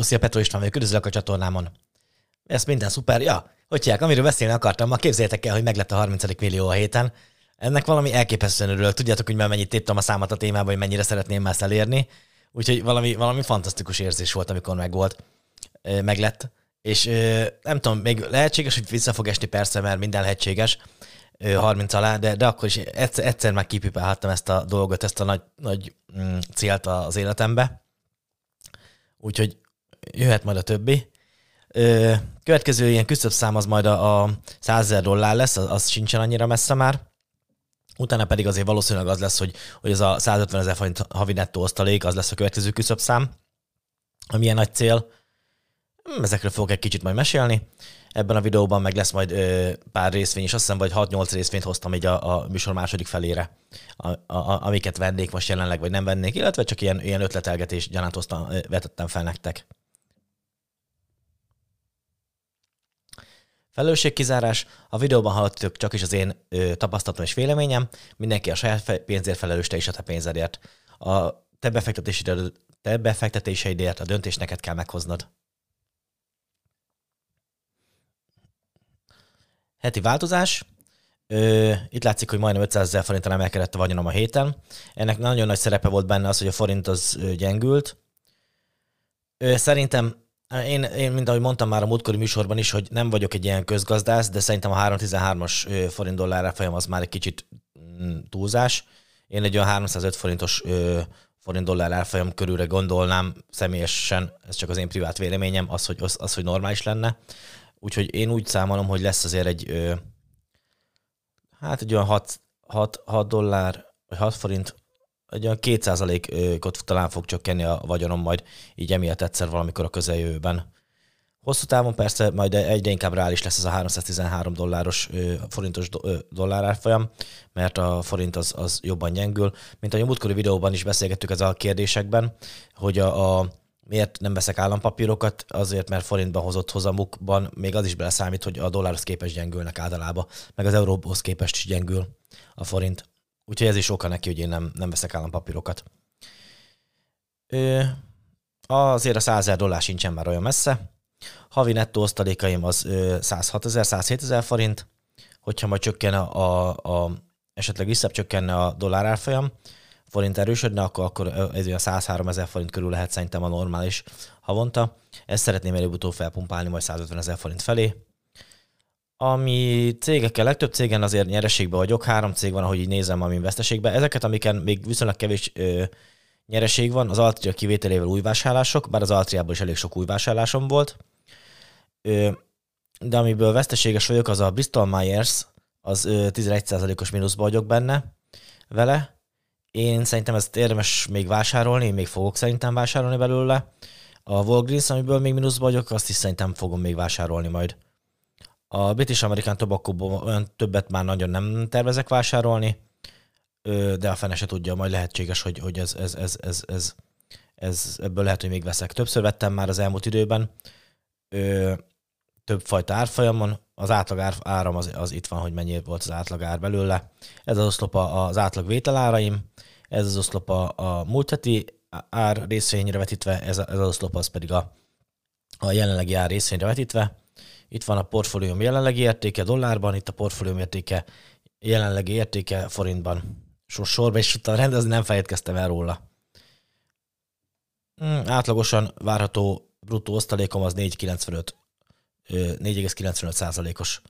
Hello, szia Petro István vagyok, üdvözlök a csatornámon. Ez minden szuper. Ja, hogy hívják, amiről beszélni akartam, ma képzeljétek el, hogy meglett a 30. millió a héten. Ennek valami elképesztően örülök. Tudjátok, hogy már mennyit téptem a számat a témában, hogy mennyire szeretném ezt elérni. Úgyhogy valami, valami fantasztikus érzés volt, amikor megvolt, meglett. És nem tudom, még lehetséges, hogy vissza fog esni persze, mert minden lehetséges, 30 alá, de, de akkor is egyszer, egyszer már kipipálhattam ezt a dolgot, ezt a nagy, nagy mm, célt az életembe. Úgyhogy jöhet majd a többi. Következő ilyen szám az majd a, a 100 ezer dollár lesz, az, az sincsen annyira messze már. Utána pedig azért valószínűleg az lesz, hogy, hogy ez a 150 ezer forint havi nettó osztalék, az lesz a következő szám, ami ilyen nagy cél. Hm, ezekről fogok egy kicsit majd mesélni. Ebben a videóban meg lesz majd ö, pár részvény, és azt hiszem, vagy 6-8 részvényt hoztam így a, a műsor második felére, a, a, amiket vennék most jelenleg, vagy nem vennék, illetve csak ilyen, ilyen ötletelgetés gyanánt hoztam, vetettem fel nektek. Felelősségkizárás. A videóban hallottuk csak is az én ö, tapasztalatom és véleményem. Mindenki a saját pénzért felelős, te is a te pénzedért. A te befektetéseidért, te befektetéseidért a döntést neked kell meghoznod. Heti változás. Ö, itt látszik, hogy majdnem 500 ezer forinton emelkedett a vagyonom a héten. Ennek nagyon nagy szerepe volt benne az, hogy a forint az gyengült. Ö, szerintem én, én, mint ahogy mondtam már a múltkori műsorban is, hogy nem vagyok egy ilyen közgazdász, de szerintem a 313-as forint dollár folyam az már egy kicsit mm, túlzás. Én egy olyan 305 forintos forint dollár árfolyam körülre gondolnám személyesen, ez csak az én privát véleményem, az, hogy, az, az, hogy normális lenne. Úgyhogy én úgy számolom, hogy lesz azért egy, hát egy olyan 6, 6, 6 dollár, vagy 6 forint egy olyan 2%-ot talán fog csökkenni a vagyonom majd így emiatt egyszer valamikor a közeljövőben. Hosszú távon persze majd egyre inkább reális lesz ez a 313 dolláros forintos dollár árfolyam, mert a forint az, az jobban gyengül. Mint a múltkori videóban is beszélgettük ez a kérdésekben, hogy a, a miért nem veszek állampapírokat, azért, mert forintban hozott hozamukban még az is beleszámít, hogy a dollárhoz képest gyengülnek általában, meg az euróhoz képest is gyengül a forint. Úgyhogy ez is oka neki, hogy én nem, nem veszek állampapírokat. Ö, azért a 100 ezer dollár sincsen már olyan messze. Havi nettó osztalékaim az 106 ezer, 107 ezer forint. Hogyha majd csökken a, a, a esetleg visszebb csökkenne a dollár árfolyam, forint erősödne, akkor, akkor ez olyan 103 ezer forint körül lehet szerintem a normális havonta. Ezt szeretném előbb-utóbb felpumpálni majd 150 ezer forint felé ami cégekkel, legtöbb cégen azért nyereségbe vagyok, három cég van, ahogy így nézem, ami veszteségbe. Ezeket, amiken még viszonylag kevés ö, nyereség van, az Altria kivételével új vásárlások, bár az Altriából is elég sok új vásárlásom volt. Ö, de amiből veszteséges vagyok, az a Bristol Myers, az ö, 11%-os mínuszba vagyok benne vele. Én szerintem ezt érdemes még vásárolni, én még fogok szerintem vásárolni belőle. A Walgreens, amiből még mínuszba vagyok, azt is szerintem fogom még vásárolni majd. A British American tobacco olyan többet már nagyon nem tervezek vásárolni, de a fene se tudja, majd lehetséges, hogy, hogy ez, ez, ez, ez, ez, ez, ebből lehet, hogy még veszek. Többször vettem már az elmúlt időben, több fajta árfolyamon, az átlag ár, áram az, az itt van, hogy mennyi volt az átlag ár belőle. Ez az oszlop az átlag vételáraim, ez az oszlop a, a múlt heti ár részvényre vetítve, ez, ez az oszlop az pedig a, a jelenlegi ár részvényre vetítve. Itt van a portfólióm jelenlegi értéke dollárban, itt a portfólióm értéke jelenlegi értéke forintban. So, sorba is tudtam rendezni, nem fejtkeztem el róla. Hmm, átlagosan várható bruttó osztalékom az 4,95 4,95 százalékos.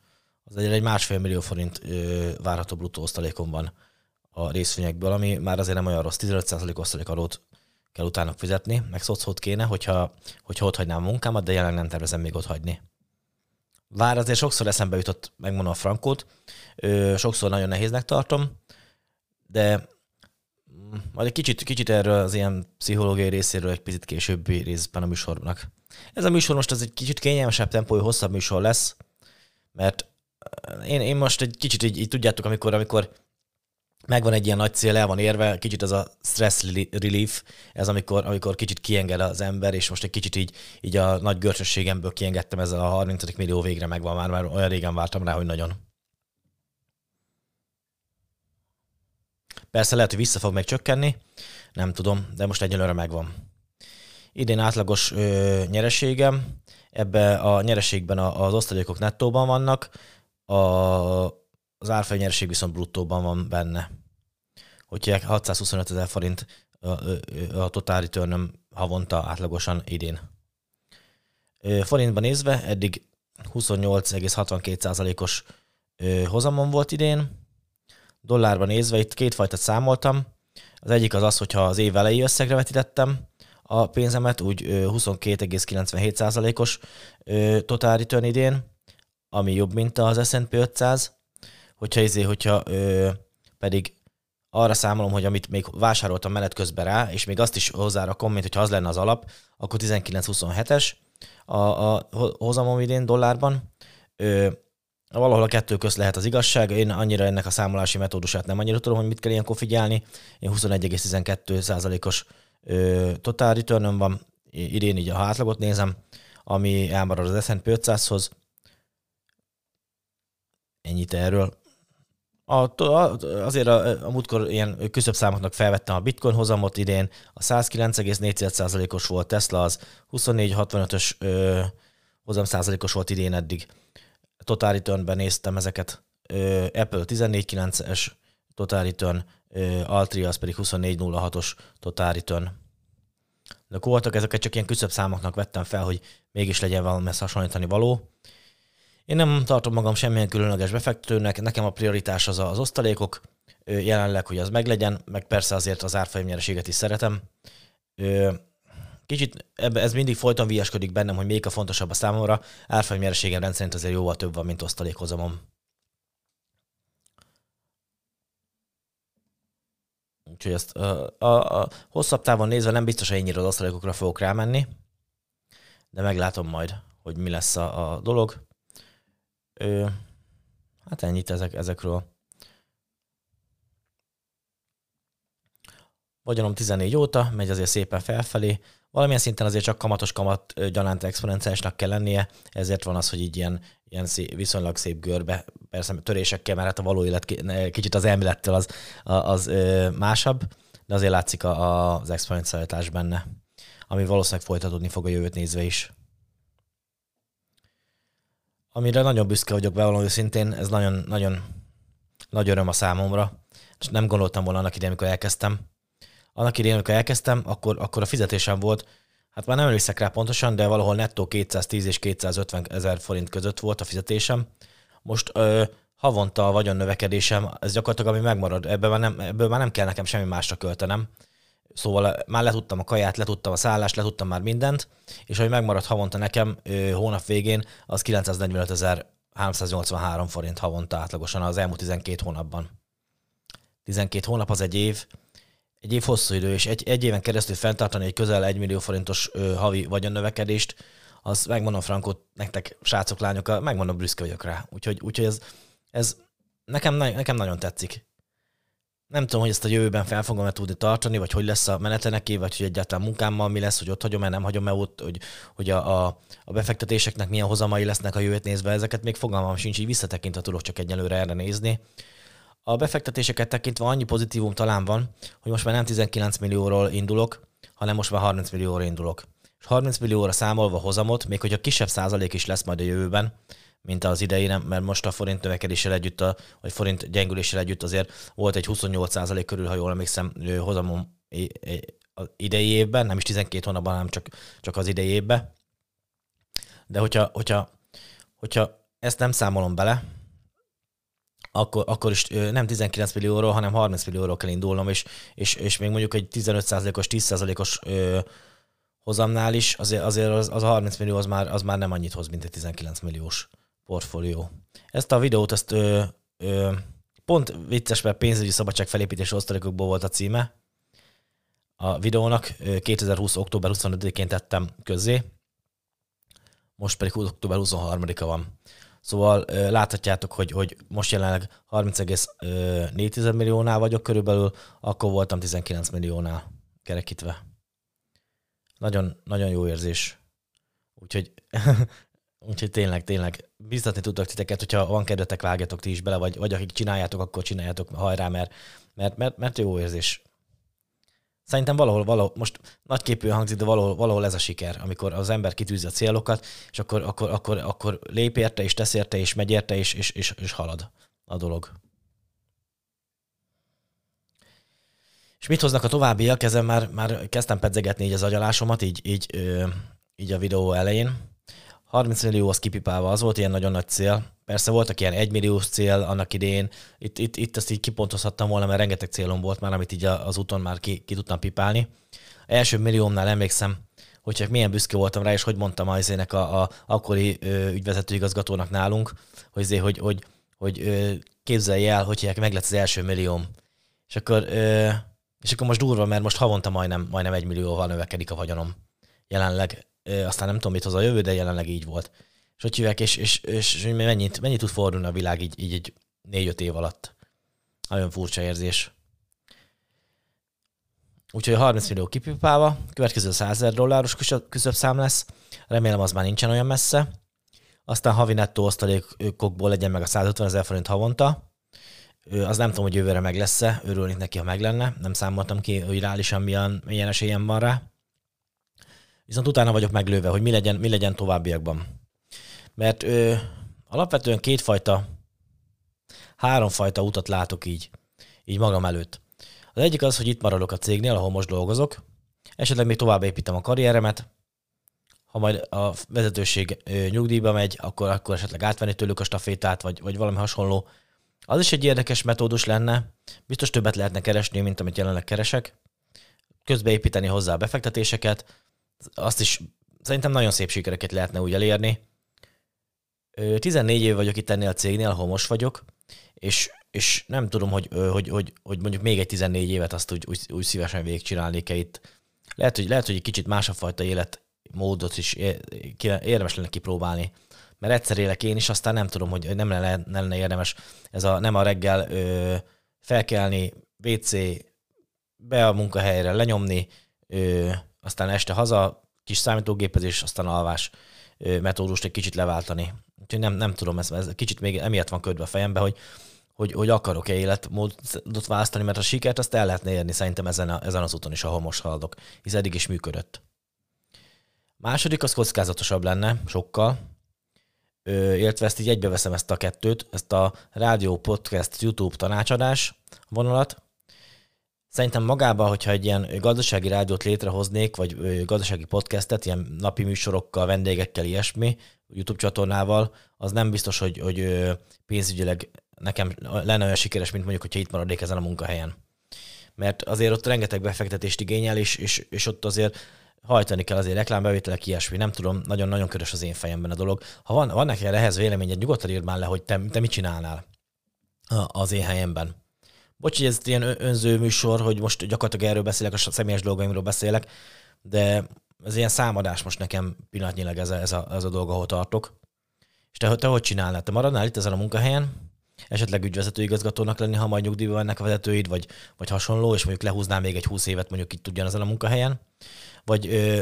Az egy, egy másfél millió forint várható bruttó osztalékom van a részvényekből, ami már azért nem olyan rossz. 15 százalék osztalék adót kell utána fizetni, meg szocót kéne, hogyha, hogyha ott hagynám a munkámat, de jelenleg nem tervezem még ott hagyni. Vár azért sokszor eszembe jutott, megmondom a frankót, ö, sokszor nagyon nehéznek tartom, de mm, majd egy kicsit, kicsit erről az ilyen pszichológiai részéről egy picit későbbi részben a műsornak. Ez a műsor most az egy kicsit kényelmesebb tempójú, hosszabb műsor lesz, mert én, én most egy kicsit így, így tudjátok, amikor, amikor megvan egy ilyen nagy cél, el van érve, kicsit az a stress relief, ez amikor, amikor kicsit kienged az ember, és most egy kicsit így, így a nagy görcsösségemből kiengedtem ezzel a 30. millió végre megvan már, mert olyan régen vártam rá, hogy nagyon. Persze lehet, hogy vissza fog még csökkenni, nem tudom, de most egyelőre megvan. idén átlagos ö, nyereségem, ebbe a nyereségben a, az osztalékok nettóban vannak, a, az árfolyam nyereség viszont bruttóban van benne. Hogyha 625 ezer forint a, total return havonta átlagosan idén. Forintban nézve eddig 28,62%-os hozamon volt idén. Dollárban nézve itt kétfajta számoltam. Az egyik az az, hogyha az év elejé összegre vetítettem a pénzemet, úgy 22,97%-os total return idén, ami jobb, mint az S&P 500. Hogyha, izé, hogyha pedig arra számolom, hogy amit még vásároltam menet közben rá, és még azt is hozzárakom, mint hogyha az lenne az alap, akkor 19,27-es a, a hozamom idén dollárban. Ö, valahol a kettő közt lehet az igazság. Én annyira ennek a számolási metódusát nem annyira tudom, hogy mit kell ilyenkor figyelni. Én 21,12%-os total return van, idén így a átlagot nézem, ami elmarad az S&P 500-hoz. Ennyit erről. A, azért a, a múltkor ilyen küszöbb számoknak felvettem a bitcoin hozamot idén, a 109,4%-os volt Tesla, az 24,65-ös hozam százalékos volt idén eddig. Total return néztem ezeket. Ö, Apple 14,9-es total return, ö, Altria az pedig 24,06-os total return. De voltak ezeket csak ilyen küszöbb számoknak vettem fel, hogy mégis legyen valami hasonlítani való. Én nem tartom magam semmilyen különleges befektetőnek, nekem a prioritás az az osztalékok, jelenleg, hogy az meglegyen, meg persze azért az árfolyam nyereséget is szeretem. Kicsit ebbe, ez mindig folyton viaskodik bennem, hogy még a fontosabb a számomra. Árfolyam nyereségem rendszerint azért jóval több van, mint osztalékhozamom. Úgyhogy ezt a, a, a hosszabb távon nézve nem biztos, hogy ennyire az osztalékokra fogok rámenni, de meglátom majd, hogy mi lesz a, a dolog. Ö, hát ennyit ezek, ezekről. Vagyonom 14 óta, megy azért szépen felfelé. Valamilyen szinten azért csak kamatos kamat gyanánt exponenciálisnak kell lennie, ezért van az, hogy így ilyen, ilyen szép, viszonylag szép görbe, persze törésekkel, mert hát a való élet kicsit az elmélettől az, az, az másabb, de azért látszik az exponencialitás benne, ami valószínűleg folytatódni fog a jövőt nézve is amire nagyon büszke vagyok bevallom őszintén, ez nagyon, nagyon nagy öröm a számomra, és nem gondoltam volna annak idején, amikor elkezdtem. Annak idején, amikor elkezdtem, akkor, akkor a fizetésem volt, hát már nem emlékszek rá pontosan, de valahol nettó 210 és 250 ezer forint között volt a fizetésem. Most ö, havonta a vagyon növekedésem, ez gyakorlatilag ami megmarad, ebből már, nem, ebből már nem kell nekem semmi másra költenem. Szóval eh, már letudtam a kaját, letudtam a szállást, letudtam már mindent, és hogy megmaradt havonta nekem hónap végén, az 945.383 forint havonta átlagosan az elmúlt 12 hónapban. 12 hónap az egy év, egy év hosszú idő, és egy, egy éven keresztül fenntartani egy közel 1 millió forintos ö, havi vagyonnövekedést, az megmondom Frankot, nektek, srácok, lányok, megmondom, büszke vagyok rá. Úgyhogy, úgyhogy ez, ez nekem, nekem nagyon tetszik nem tudom, hogy ezt a jövőben fel fogom-e tudni tartani, vagy hogy lesz a meneteneké, vagy hogy egyáltalán munkámmal mi lesz, hogy ott hagyom-e, nem hagyom-e ott, hogy, hogy a, a, a befektetéseknek milyen hozamai lesznek a jövőt nézve, ezeket még fogalmam sincs, így visszatekintve tudok csak egyelőre erre nézni. A befektetéseket tekintve annyi pozitívum talán van, hogy most már nem 19 millióról indulok, hanem most már 30 millióról indulok. És 30 millióra számolva hozamot, még hogyha kisebb százalék is lesz majd a jövőben, mint az idei, mert most a forint növekedéssel együtt, a, vagy forint gyengüléssel együtt azért volt egy 28% körül, ha jól emlékszem, hozamom az idei évben, nem is 12 hónapban, hanem csak, csak az idei évben. De hogyha, hogyha, hogyha ezt nem számolom bele, akkor, akkor is nem 19 millióról, hanem 30 millióról kell indulnom, és, és, és még mondjuk egy 15%-os, 10%-os hozamnál is, azért, azért az, az a 30 millió az már, az már nem annyit hoz, mint egy 19 milliós portfólió. Ezt a videót, ezt ö, ö, pont vicces, mert pénzügyi szabadság felépítés osztalékokból volt a címe a videónak. 2020. október 25-én tettem közzé, most pedig október 23-a van. Szóval láthatjátok, hogy, hogy most jelenleg 30,4 milliónál vagyok körülbelül, akkor voltam 19 milliónál kerekítve. Nagyon, nagyon jó érzés. Úgyhogy Úgyhogy tényleg, tényleg biztatni tudok titeket, hogyha van kedvetek, vágjatok ti is bele, vagy, vagy akik csináljátok, akkor csináljátok hajrá, mert, mert, mert, mert jó érzés. Szerintem valahol, valahol most nagyképűen hangzik, de valahol, valahol ez a siker, amikor az ember kitűzi a célokat, és akkor, akkor, akkor, akkor lép érte, és tesz érte, és megy érte, és, és, és, és halad a dolog. És mit hoznak a továbbiak? Ezen már, már kezdtem pedzegetni így az agyalásomat, így, így, így a videó elején. 30 millió az kipipálva, az volt ilyen nagyon nagy cél. Persze voltak ilyen 1 milliós cél annak idén, itt, itt, itt ezt így kipontozhattam volna, mert rengeteg célom volt már, amit így az úton már ki, ki tudtam pipálni. Első milliómnál emlékszem, hogy csak milyen büszke voltam rá, és hogy mondtam az a, a, a akkori ö, ügyvezető igazgatónak nálunk, hogy, azért, hogy, hogy, hogy ö, képzelj el, hogy meg lett az első millióm. És akkor, ö, és akkor most durva, mert most havonta majdnem, majdnem egy millióval növekedik a vagyonom. Jelenleg, aztán nem tudom, mit hoz a jövő, de jelenleg így volt. És hogy hívják, és, és, és mennyit, mennyit tud fordulni a világ így, így egy négy-öt év alatt. Nagyon furcsa érzés. Úgyhogy 30 millió kipipálva, következő 100 ezer dolláros küszöbszám lesz, remélem az már nincsen olyan messze. Aztán havi nettó osztalékokból legyen meg a 150 ezer forint havonta. Az nem tudom, hogy jövőre meg lesz-e, örülnék neki, ha meg lenne. Nem számoltam ki, hogy reálisan milyen, milyen esélyem van rá. Viszont utána vagyok meglőve, hogy mi legyen, mi legyen továbbiakban. Mert ö, alapvetően kétfajta, háromfajta utat látok így, így magam előtt. Az egyik az, hogy itt maradok a cégnél, ahol most dolgozok, esetleg még tovább építem a karrieremet, ha majd a vezetőség nyugdíjba megy, akkor, akkor esetleg átvenni tőlük a stafétát, vagy, vagy valami hasonló. Az is egy érdekes metódus lenne, biztos többet lehetne keresni, mint amit jelenleg keresek. Közbeépíteni hozzá a befektetéseket, azt is szerintem nagyon szép sikereket lehetne úgy elérni. 14 év vagyok itt ennél a cégnél, ahol most vagyok, és és nem tudom, hogy, hogy, hogy, hogy mondjuk még egy 14 évet azt úgy, úgy, úgy szívesen végigcsinálnék-e itt. Lehet hogy, lehet, hogy egy kicsit más a fajta életmódot is érdemes lenne kipróbálni. Mert egyszer élek én is, aztán nem tudom, hogy nem lenne, lenne érdemes ez a nem a reggel ö, felkelni, WC, be a munkahelyre, lenyomni, ö, aztán este haza, kis számítógépezés, aztán alvás metódust egy kicsit leváltani. Úgyhogy nem, nem tudom, ez, ez kicsit még emiatt van ködve a fejembe, hogy hogy, hogy akarok-e életmódot választani, mert a sikert azt el lehetne érni szerintem ezen, a, ezen az úton is, ahol most haladok, hisz eddig is működött. Második az kockázatosabb lenne, sokkal, Ö, illetve ezt így egybeveszem ezt a kettőt, ezt a rádió, podcast, YouTube tanácsadás vonalat. Szerintem magában, hogyha egy ilyen gazdasági rádiót létrehoznék, vagy gazdasági podcastet, ilyen napi műsorokkal, vendégekkel, ilyesmi, YouTube csatornával, az nem biztos, hogy, hogy pénzügyileg nekem lenne olyan sikeres, mint mondjuk, hogyha itt maradnék ezen a munkahelyen. Mert azért ott rengeteg befektetést igényel, és, és, és ott azért hajtani kell azért reklámbevételek, ilyesmi. Nem tudom, nagyon-nagyon körös az én fejemben a dolog. Ha van, van neked ehhez véleményed, nyugodtan írd már le, hogy te, te mit csinálnál az én helyemben. Bocs, hogy ez ilyen önző műsor, hogy most gyakorlatilag erről beszélek, a személyes dolgaimról beszélek, de ez ilyen számadás most nekem pillanatnyilag ez a, ez a, ez a dolog, ahol tartok. És te, te hogy csinálnád? Te maradnál itt ezen a munkahelyen, esetleg ügyvezető igazgatónak lenni, ha majd nyugdíjban vannak a vezetőid, vagy, vagy hasonló, és mondjuk lehúznál még egy húsz évet mondjuk itt ugyanezen a munkahelyen, vagy ö,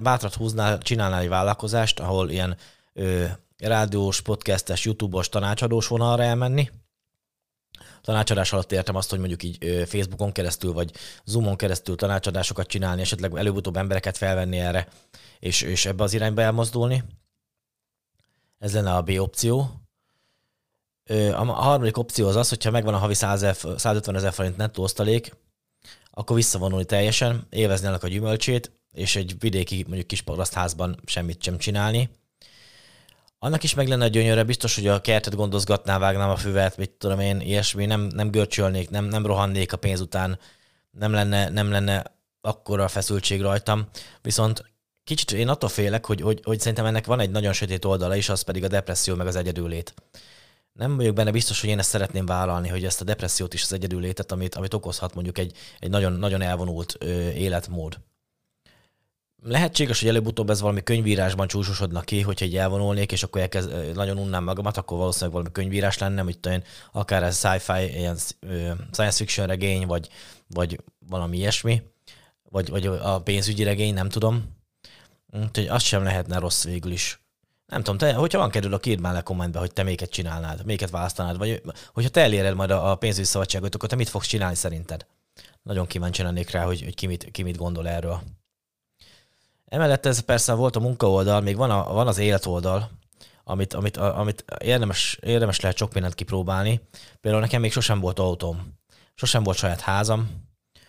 bátrat húznál, csinálnál egy vállalkozást, ahol ilyen ö, rádiós, podcastes, YouTube-os, tanácsadós vonalra elmenni, tanácsadás alatt értem azt, hogy mondjuk így Facebookon keresztül, vagy Zoomon keresztül tanácsadásokat csinálni, esetleg előbb-utóbb embereket felvenni erre, és, és ebbe az irányba elmozdulni. Ez lenne a B opció. A harmadik opció az az, hogyha megvan a havi 100 150 ezer forint nettó osztalék, akkor visszavonulni teljesen, élvezni annak a gyümölcsét, és egy vidéki, mondjuk kis házban semmit sem csinálni. Annak is meg lenne a gyönyörre, biztos, hogy a kertet gondozgatná, vágnám a füvet, mit tudom én, ilyesmi, nem, nem görcsölnék, nem, nem rohannék a pénz után, nem lenne, nem lenne akkora feszültség rajtam. Viszont kicsit én attól félek, hogy, hogy, hogy szerintem ennek van egy nagyon sötét oldala is, az pedig a depresszió meg az egyedüllét nem vagyok benne biztos, hogy én ezt szeretném vállalni, hogy ezt a depressziót is az egyedülétet, amit, amit okozhat mondjuk egy, egy nagyon, nagyon elvonult ö, életmód. Lehetséges, hogy előbb-utóbb ez valami könyvírásban csúsosodnak ki, hogyha egy elvonulnék, és akkor elkezd, nagyon unnám magamat, akkor valószínűleg valami könyvírás lenne, hogy talán akár ez sci-fi, ilyen science fiction regény, vagy, vagy valami ilyesmi, vagy, vagy a pénzügyi regény, nem tudom. Úgyhogy az sem lehetne rossz végül is. Nem tudom, te, hogyha van kerül, akkor írd már le kommentbe, hogy te méket csinálnád, méket választanád, vagy hogyha te eléred majd a pénzügyi szabadságot, akkor te mit fogsz csinálni szerinted? Nagyon kíváncsi lennék rá, hogy, hogy ki, mit, ki mit gondol erről. Emellett ez persze volt a munkaoldal, még van, a, van az életoldal, amit, amit, amit érdemes, érdemes lehet sok mindent kipróbálni. Például nekem még sosem volt autóm, sosem volt saját házam,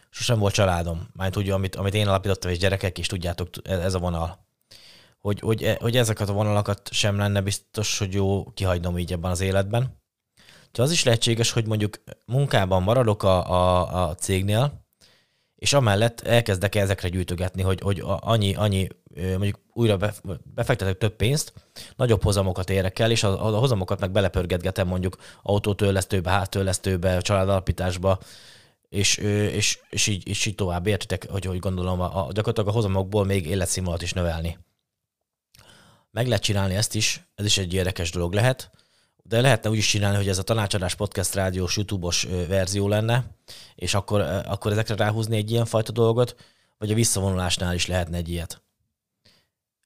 sosem volt családom. Már tudja, amit, amit én alapítottam, és gyerekek is tudjátok, ez a vonal. Hogy, hogy, hogy ezeket a vonalakat sem lenne biztos, hogy jó kihagynom így ebben az életben. Ha az is lehetséges, hogy mondjuk munkában maradok a, a, a cégnél, és amellett elkezdek ezekre gyűjtögetni, hogy, hogy annyi, annyi mondjuk újra befektetek több pénzt, nagyobb hozamokat érek el, és a, a hozamokat meg belepörgetgetem mondjuk autótörlesztőbe, háttörlesztőbe, családalapításba, és, és, és, így, és így tovább értitek, hogy, hogy gondolom, a, a, gyakorlatilag a hozamokból még életszínvonalat is növelni. Meg lehet csinálni ezt is, ez is egy érdekes dolog lehet, de lehetne úgy is csinálni, hogy ez a tanácsadás podcast rádiós YouTube-os verzió lenne, és akkor, akkor ezekre ráhúzni egy ilyen fajta dolgot, vagy a visszavonulásnál is lehetne egy ilyet.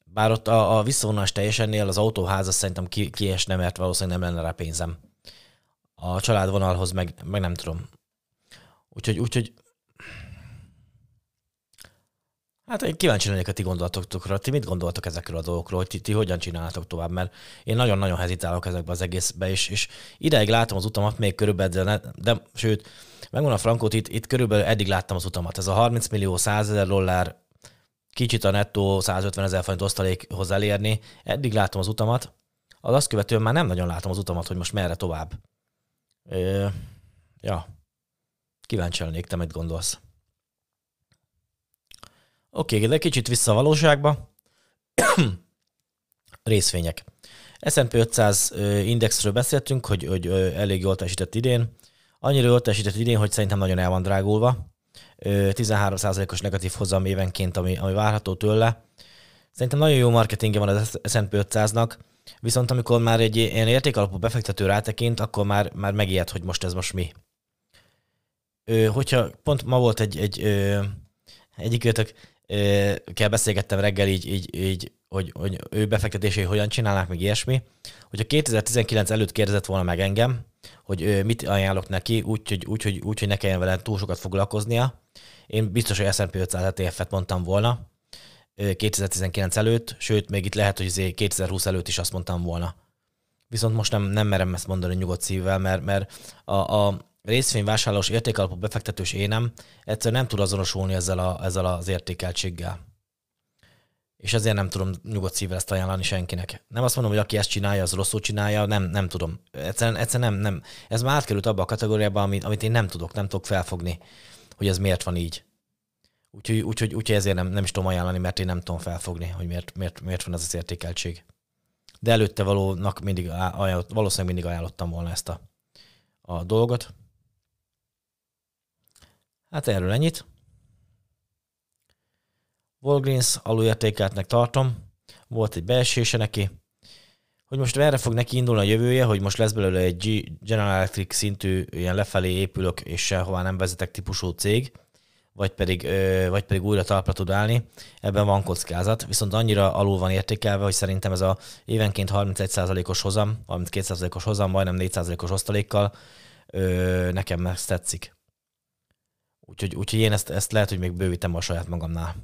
Bár ott a, a visszavonulás teljesennél az autóháza szerintem ki, kiesne, mert valószínűleg nem lenne rá pénzem. A családvonalhoz meg, meg nem tudom. Úgyhogy, úgyhogy Hát én kíváncsi lennék a ti gondolatokra. Ti mit gondoltok ezekről a dolgokról, hogy ti, ti hogyan csináltok tovább, mert én nagyon-nagyon hezitálok ezekbe az egészbe, és, és ideig látom az utamat még körülbelül, de, de sőt, megmondom a frankót, itt, itt körülbelül eddig láttam az utamat. Ez a 30 millió 100 ezer dollár, kicsit a nettó 150 ezer forint osztalékhoz elérni, eddig látom az utamat, az azt követően már nem nagyon látom az utamat, hogy most merre tovább. Ö, ja, kíváncsi lennék, te mit gondolsz. Oké, okay, de kicsit vissza a valóságba. Részvények. S&P 500 indexről beszéltünk, hogy, hogy elég jól teljesített idén. Annyira jól teljesített idén, hogy szerintem nagyon el van drágulva. 13%-os negatív hozam évenként, ami, ami várható tőle. Szerintem nagyon jó marketingje van az S&P 500-nak, viszont amikor már egy ilyen értékalapú befektető rátekint, akkor már, már megijed, hogy most ez most mi. Ö, hogyha pont ma volt egy, egy ö, egyikőtök kell beszélgettem reggel így, így, így hogy, hogy ő befektetései hogyan csinálnak, meg ilyesmi. Hogyha 2019 előtt kérdezett volna meg engem, hogy mit ajánlok neki, úgy, hogy, úgy, hogy, úgy, hogy ne kelljen vele túl sokat foglalkoznia, én biztos, hogy S&P 500 ETF-et mondtam volna 2019 előtt, sőt, még itt lehet, hogy 2020 előtt is azt mondtam volna. Viszont most nem, nem merem ezt mondani nyugodt szívvel, mert, mert a, a, részvényvásárlós értékalapú befektetős énem egyszerűen nem tud azonosulni ezzel, a, ezzel az értékeltséggel. És ezért nem tudom nyugodt szívvel ezt ajánlani senkinek. Nem azt mondom, hogy aki ezt csinálja, az rosszul csinálja, nem, nem tudom. Egyszerűen, egyszerűen nem, nem. Ez már átkerült abba a kategóriába, amit, amit én nem tudok, nem tudok felfogni, hogy ez miért van így. Úgyhogy, úgyhogy, úgyhogy ezért nem, nem is tudom ajánlani, mert én nem tudom felfogni, hogy miért, miért, miért van ez az értékeltség. De előtte valónak mindig valószínűleg mindig ajánlottam volna ezt a, a dolgot. Hát erről ennyit. Walgreens alulértékeltnek tartom, volt egy beesése neki, hogy most erre fog neki indulni a jövője, hogy most lesz belőle egy General Electric szintű ilyen lefelé épülök és sehová nem vezetek típusú cég, vagy pedig, vagy pedig újra talpra tud állni, ebben van kockázat, viszont annyira alul van értékelve, hogy szerintem ez a évenként 31%-os hozam, 32%-os hozam, majdnem 4%-os osztalékkal nekem ezt tetszik. Úgyhogy, úgyhogy én ezt, ezt lehet, hogy még bővítem a saját magamnál.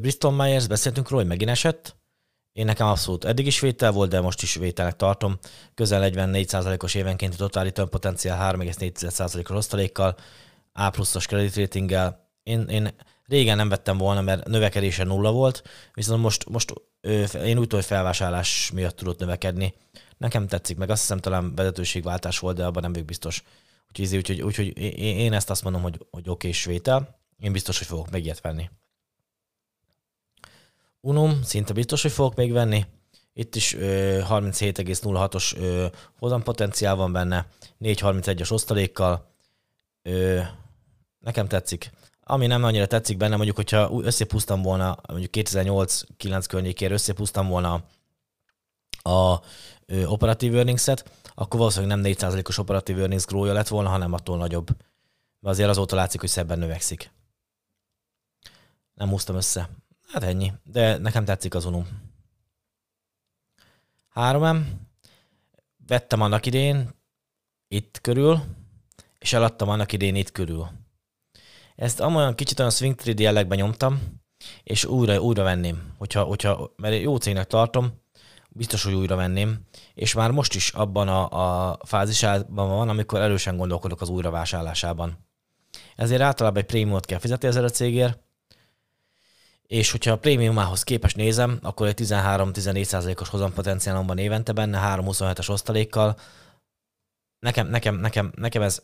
Bristol Myers, beszéltünk róla, hogy megint esett. Én nekem abszolút eddig is vétel volt, de most is vételnek tartom. Közel 44%-os évenkénti return potenciál 3,4%-os osztalékkal, A pluszos credit ratinggel. Én, én régen nem vettem volna, mert növekedése nulla volt, viszont most, most én úgy tudom, hogy felvásárlás miatt tudott növekedni. Nekem tetszik, meg azt hiszem talán vezetőségváltás volt, de abban nem vagyok biztos. Úgyhogy, úgyhogy, úgyhogy én ezt azt mondom, hogy, hogy oké, és vétel. Én biztos, hogy fogok meg ilyet venni. Unum, szinte biztos, hogy fogok még venni. Itt is 37,06-os hozampotenciál van benne, 4,31-es osztalékkal. Ö, nekem tetszik. Ami nem annyira tetszik benne, mondjuk, hogyha összepusztam volna, mondjuk 2008-9 környékére összepusztam volna a ö, operatív earnings-et, akkor valószínűleg nem 4%-os operatív earnings growja lett volna, hanem attól nagyobb. De azért azóta látszik, hogy szebben növekszik. Nem húztam össze. Hát ennyi. De nekem tetszik az unum. 3M. Vettem annak idén, itt körül. és eladtam annak idén itt körül. Ezt amolyan kicsit olyan swing trade jellegben nyomtam, és újra, újra venném, hogyha, hogyha, mert jó cégnek tartom, biztos, hogy újra venném, és már most is abban a, a fázisában van, amikor erősen gondolkodok az újravásárlásában. Ezért általában egy prémiumot kell fizetni ezzel a cégért, és hogyha a prémiumához képest nézem, akkor egy 13-14%-os hozampotenciálom van évente benne, 3-27-es osztalékkal. Nekem, nekem, nekem, nekem ez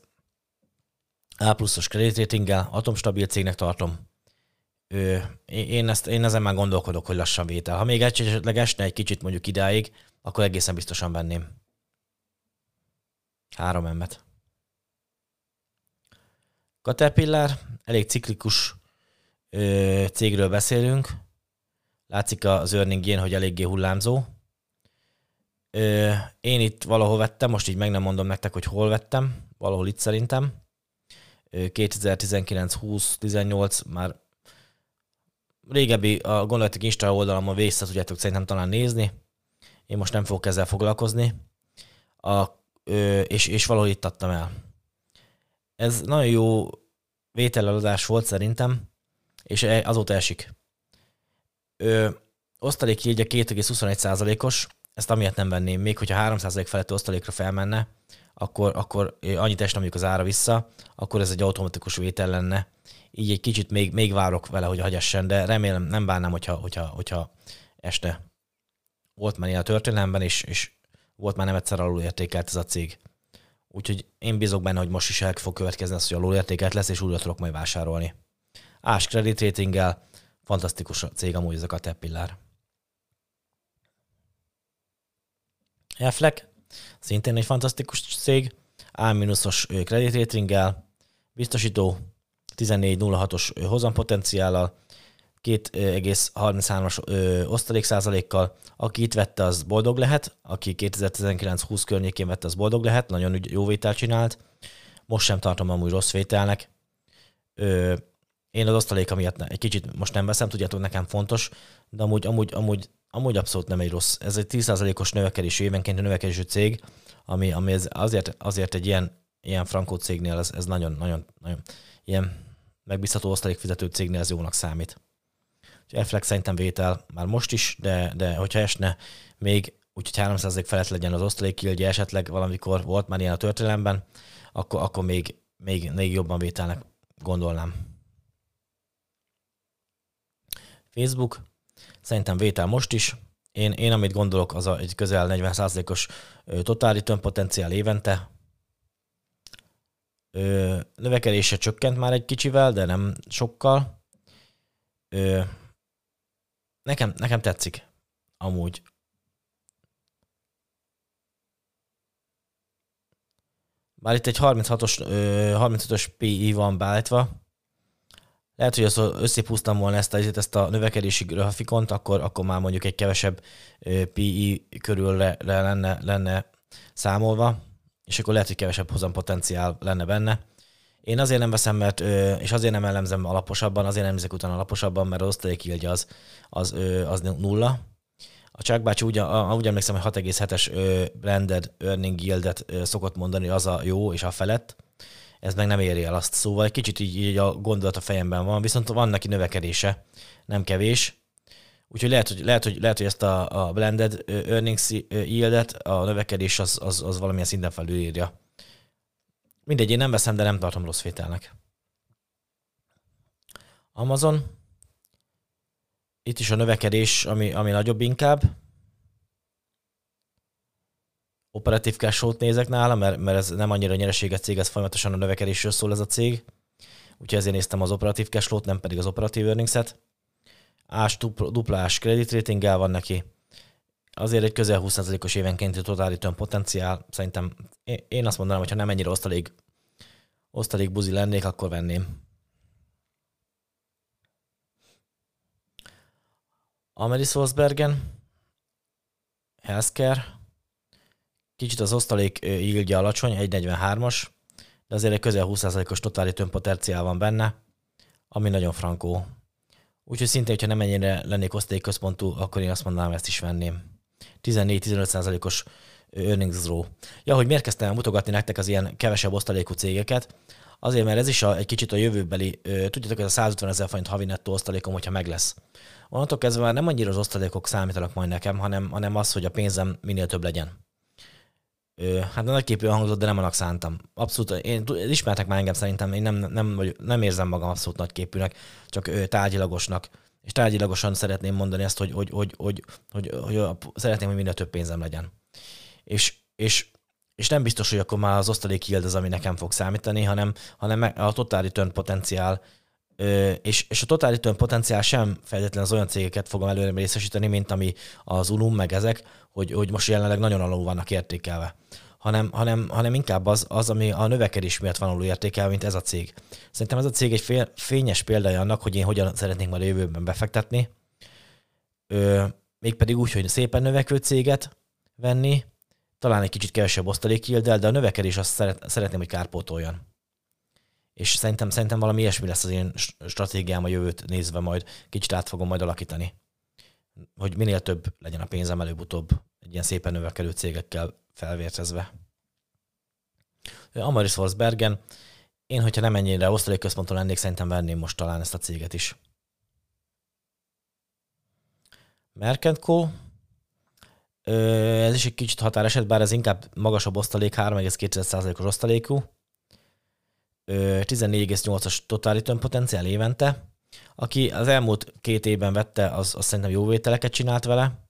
A pluszos ratinggel, atomstabil cégnek tartom. Ö, én, ezt, én ezen már gondolkodok, hogy lassan vétel. Ha még esetleg esne egy kicsit mondjuk idáig, akkor egészen biztosan venném. Három emmet. Caterpillar, elég ciklikus ö, cégről beszélünk. Látszik az earningjén, hogy eléggé hullámzó. Ö, én itt valahol vettem, most így meg nem mondom nektek, hogy hol vettem, valahol itt szerintem. 2019, 20, 18 már régebbi, a gondolatik Insta oldalamon vissza tudjátok szerintem talán nézni. Én most nem fogok ezzel foglalkozni. A, ö, és, és valahol itt adtam el. Ez nagyon jó vételelazás volt szerintem, és e, azóta esik. Ö, osztalék így a 2,21%-os, ezt amiatt nem venném, még hogyha 3% feletti osztalékra felmenne, akkor, akkor annyit esne mondjuk az ára vissza, akkor ez egy automatikus vétel lenne. Így egy kicsit még, még várok vele, hogy hagyessen, de remélem nem bánnám, hogyha, hogyha, hogyha este volt már ilyen a történelemben, és, és volt már nem egyszer alulértékelt ez a cég. Úgyhogy én bízok benne, hogy most is el fog következni az, hogy alulértékelt lesz, és újra tudok majd vásárolni. Ás credit ratinggel, fantasztikus a cég amúgy ez a Caterpillar. Eflek, szintén egy fantasztikus cég, A-os credit ratinggel, biztosító 14.06-os hozampotenciállal, 2,33-as osztalék százalékkal. Aki itt vette, az boldog lehet, aki 2019-20 környékén vette, az boldog lehet, nagyon jó vételt csinált. Most sem tartom amúgy rossz vételnek. Ö, én az osztaléka miatt egy kicsit most nem veszem, tudjátok, nekem fontos, de amúgy, amúgy, amúgy, amúgy abszolút nem egy rossz. Ez egy 10%-os növekedés, évenként növekedésű cég, ami, ami ez azért, azért egy ilyen, ilyen frankó cégnél ez, ez nagyon, nagyon, nagyon ilyen megbízható osztalékfizető cégnél ez jónak számít. Efflex szerintem vétel már most is, de, de hogyha esne még úgyhogy 300 felett legyen az osztalékkildje, esetleg valamikor volt már ilyen a történelemben, akkor, akkor még, még, még jobban vételnek gondolnám. Facebook, szerintem vétel most is. Én, én amit gondolok, az a, egy közel 40%-os total return potenciál évente. Ö, növekedése csökkent már egy kicsivel, de nem sokkal. Ö, Nekem, nekem tetszik. Amúgy. Bár itt egy 36-os, 35-ös PI van beállítva. Lehet, hogy az összepusztam volna ezt a, ezt a növekedési grafikont, akkor, akkor már mondjuk egy kevesebb PI körülre lenne, lenne számolva, és akkor lehet, hogy kevesebb hozam potenciál lenne benne. Én azért nem veszem, mert, és azért nem elemzem alaposabban, azért nem nézek utána alaposabban, mert az osztalék az, az, az nulla. A Csák bácsi úgy, úgy emlékszem, hogy 6,7-es blended earning yieldet szokott mondani, az a jó és a felett. Ez meg nem éri el azt. Szóval egy kicsit így, így a gondolat a fejemben van, viszont van neki növekedése, nem kevés. Úgyhogy lehet, hogy, lehet, hogy, lehet, hogy ezt a, a blended earnings yieldet, a növekedés az, az, az valamilyen szinten felülírja. Mindegy, én nem veszem, de nem tartom rossz vételnek. Amazon. Itt is a növekedés, ami, ami nagyobb inkább. Operatív cash nézek nála, mert, mert ez nem annyira nyereséget cég, ez folyamatosan a növekedésről szól ez a cég. Úgyhogy ezért néztem az operatív cash nem pedig az operatív earnings-et. Ás duplás credit ratinggel van neki azért egy közel 20%-os évenkénti total return potenciál, szerintem én azt mondanám, hogy ha nem ennyire osztalék, osztalék buzi lennék, akkor venném. Ameris Wolfsbergen, Healthcare, kicsit az osztalék yieldje alacsony, 1,43-as, de azért egy közel 20%-os total return potenciál van benne, ami nagyon frankó. Úgyhogy szinte, hogyha nem ennyire lennék osztalék központú, akkor én azt mondanám, ezt is venném. 14-15%-os earnings draw. Ja, hogy miért kezdtem mutogatni nektek az ilyen kevesebb osztalékú cégeket, azért, mert ez is a, egy kicsit a jövőbeli, tudjátok, ez a 150 ezer forint havi nettó osztalékom, hogyha meg lesz. Onnantól kezdve már nem annyira az osztalékok számítanak majd nekem, hanem, hanem az, hogy a pénzem minél több legyen. Hát nagyképű hangzott, de nem annak szántam. Abszolút, én ismertek már engem szerintem, én nem, nem, vagy, nem érzem magam abszolút nagyképűnek, csak ö, tárgyilagosnak. És tárgyilagosan szeretném mondani ezt, hogy, hogy, hogy, hogy, hogy, hogy, hogy szeretném, hogy minél több pénzem legyen. És, és, és nem biztos, hogy akkor már az osztalék yield az, ami nekem fog számítani, hanem, hanem a total return potenciál, és, és a total return potenciál sem feltétlenül az olyan cégeket fogom előre részesíteni, mint ami az Ulum, meg ezek, hogy, hogy most jelenleg nagyon alul vannak értékelve hanem, hanem, hanem inkább az, az, ami a növekedés miatt van alul értékelve, mint ez a cég. Szerintem ez a cég egy fél, fényes példája annak, hogy én hogyan szeretnék majd a jövőben befektetni, ö, mégpedig úgy, hogy szépen növekvő céget venni, talán egy kicsit kevesebb osztalékilddel, de a növekedés azt szeret, szeretném, hogy kárpótoljon. És szerintem, szerintem valami ilyesmi lesz az én stratégiám a jövőt nézve majd, kicsit át fogom majd alakítani. Hogy minél több legyen a pénzem előbb-utóbb egy ilyen szépen növekedő cégekkel felvértezve. Amaris Forsbergen, én, hogyha nem ennyire osztalékközponton lennék, szerintem venném most talán ezt a céget is. Merkent Co. Ez is egy kicsit határeset, bár ez inkább magasabb osztalék, 3,2%-os osztalékú. 14,8-as total return potenciál évente. Aki az elmúlt két évben vette, az, az szerintem jó vételeket csinált vele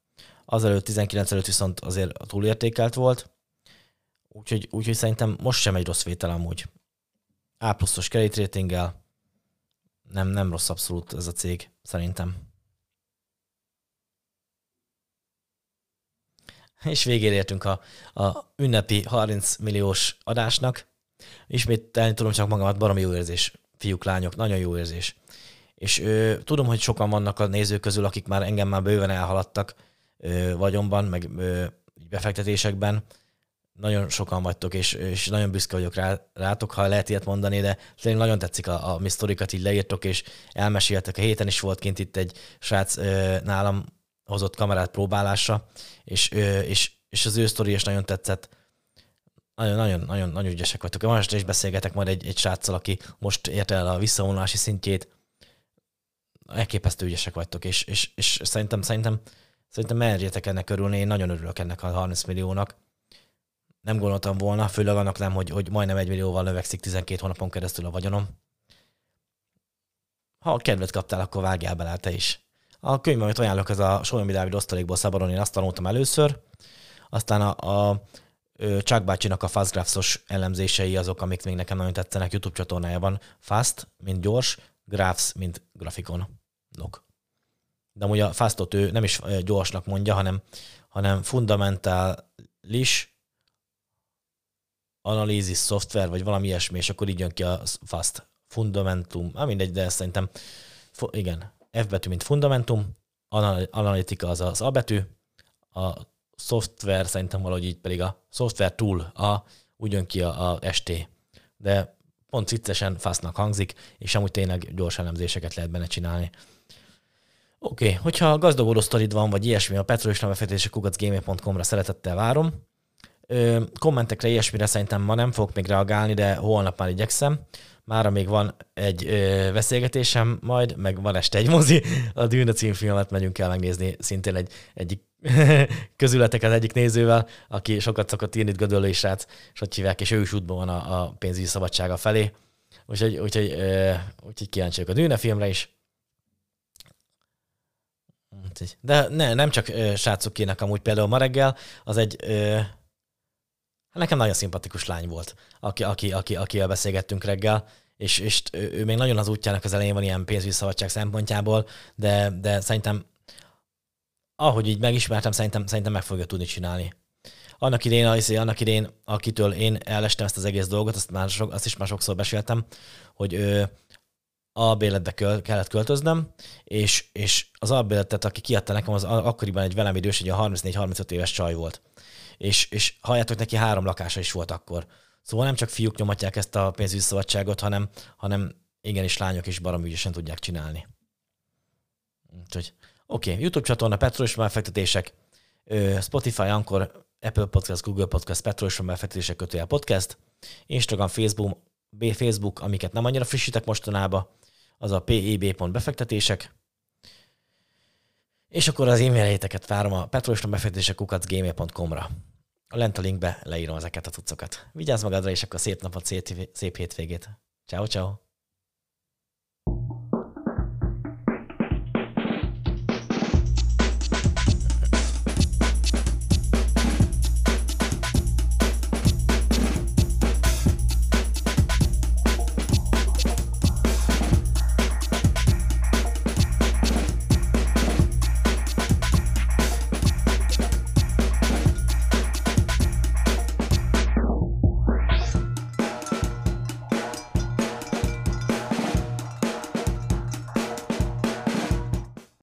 azelőtt 19 előtt viszont azért túlértékelt volt, úgyhogy, úgyhogy szerintem most sem egy rossz vétel amúgy. A pluszos credit nem, nem rossz abszolút ez a cég, szerintem. És végére értünk a, a ünnepi 30 milliós adásnak. Ismételni tudom csak magamat, baromi jó érzés, fiúk, lányok, nagyon jó érzés. És ö, tudom, hogy sokan vannak a nézők közül, akik már engem már bőven elhaladtak, vagyonban, meg befektetésekben. Nagyon sokan vagytok, és, és nagyon büszke vagyok rá, rátok, ha lehet ilyet mondani, de tényleg nagyon tetszik a, a mi sztorikat, így leírtok, és elmeséltek. A héten is volt kint itt egy srác nálam hozott kamerát próbálásra, és, és, és az ő sztori is nagyon tetszett. Nagyon, nagyon, nagyon, nagyon ügyesek vagytok. Most is beszélgetek majd egy, egy sráccal, aki most ért el a visszavonulási szintjét. Elképesztő ügyesek vagytok, és, és, és szerintem, szerintem Szerintem merjetek ennek örülni, én nagyon örülök ennek a 30 milliónak. Nem gondoltam volna, főleg annak nem, hogy, hogy majdnem egy millióval növekszik 12 hónapon keresztül a vagyonom. Ha a kedvet kaptál, akkor vágjál bele te is. A könyv, amit ajánlok, ez a Solyomi Dávid osztalékból szabadon, én azt tanultam először. Aztán a, a Chuck bácsinak a Fastgraphs-os elemzései azok, amik még nekem nagyon tetszenek YouTube csatornájában. Fast, mint gyors, Graphs, mint grafikon. Nok de amúgy a fastot ő nem is gyorsnak mondja, hanem, hanem fundamentális analízis szoftver, vagy valami ilyesmi, és akkor így jön ki a fast. Fundamentum, ah, mindegy, de ezt szerintem, igen, F betű, mint fundamentum, analitika az az A betű, a szoftver szerintem valahogy így pedig a software tool, a, úgy jön ki a, a ST. De pont viccesen fastnak hangzik, és amúgy tényleg gyors elemzéseket lehet benne csinálni. Oké, okay. hogyha gazdagodó sztorid van, vagy ilyesmi, a petrolisnabefektetési kukacgmail.com-ra szeretettel várom. Ö, kommentekre, ilyesmire szerintem ma nem fogok még reagálni, de holnap már igyekszem. Mára még van egy ö, beszélgetésem majd, meg van este egy mozi. A Dűne címfilmet megyünk el megnézni szintén egy, egyik közületek az egyik nézővel, aki sokat szokott írni, Gödöllő is rác, és hogy hívják, és ő is útban van a, a pénzügyi szabadsága felé. Úgyhogy, úgyhogy, úgyhogy kíváncsi a Dűne filmre is de ne, nem csak ö, srácok kének amúgy például ma reggel, az egy ö, nekem nagyon szimpatikus lány volt, aki, aki, aki, akivel beszélgettünk reggel, és, és ő még nagyon az útjának az elején van ilyen pénzügyi szabadság szempontjából, de, de szerintem ahogy így megismertem, szerintem, szerintem meg fogja tudni csinálni. Annak idén, annak idén, akitől én elestem ezt az egész dolgot, azt, már sok, azt is már sokszor beséltem, hogy ő, albéletbe köl, kellett költöznöm, és, és az albéletet, aki kiadta nekem, az akkoriban egy velem idős, egy 34-35 éves csaj volt. És, és halljátok, neki három lakása is volt akkor. Szóval nem csak fiúk nyomatják ezt a pénzügyi szabadságot, hanem, hanem igenis lányok is barom ügyesen tudják csinálni. Úgyhogy, oké, okay. YouTube csatorna, petrolis befektetések, Spotify, Anchor, Apple Podcast, Google Podcast, Petroleum befektetések kötője podcast, Instagram, Facebook, B Facebook, amiket nem annyira frissítek mostanában, az a peb.befektetések, és akkor az e-mailjéteket várom a petrolistambefektetések ra Lent a linkbe leírom ezeket a tucokat. Vigyázz magadra, és akkor szép napot, szép, szép hétvégét. Ciao, ciao.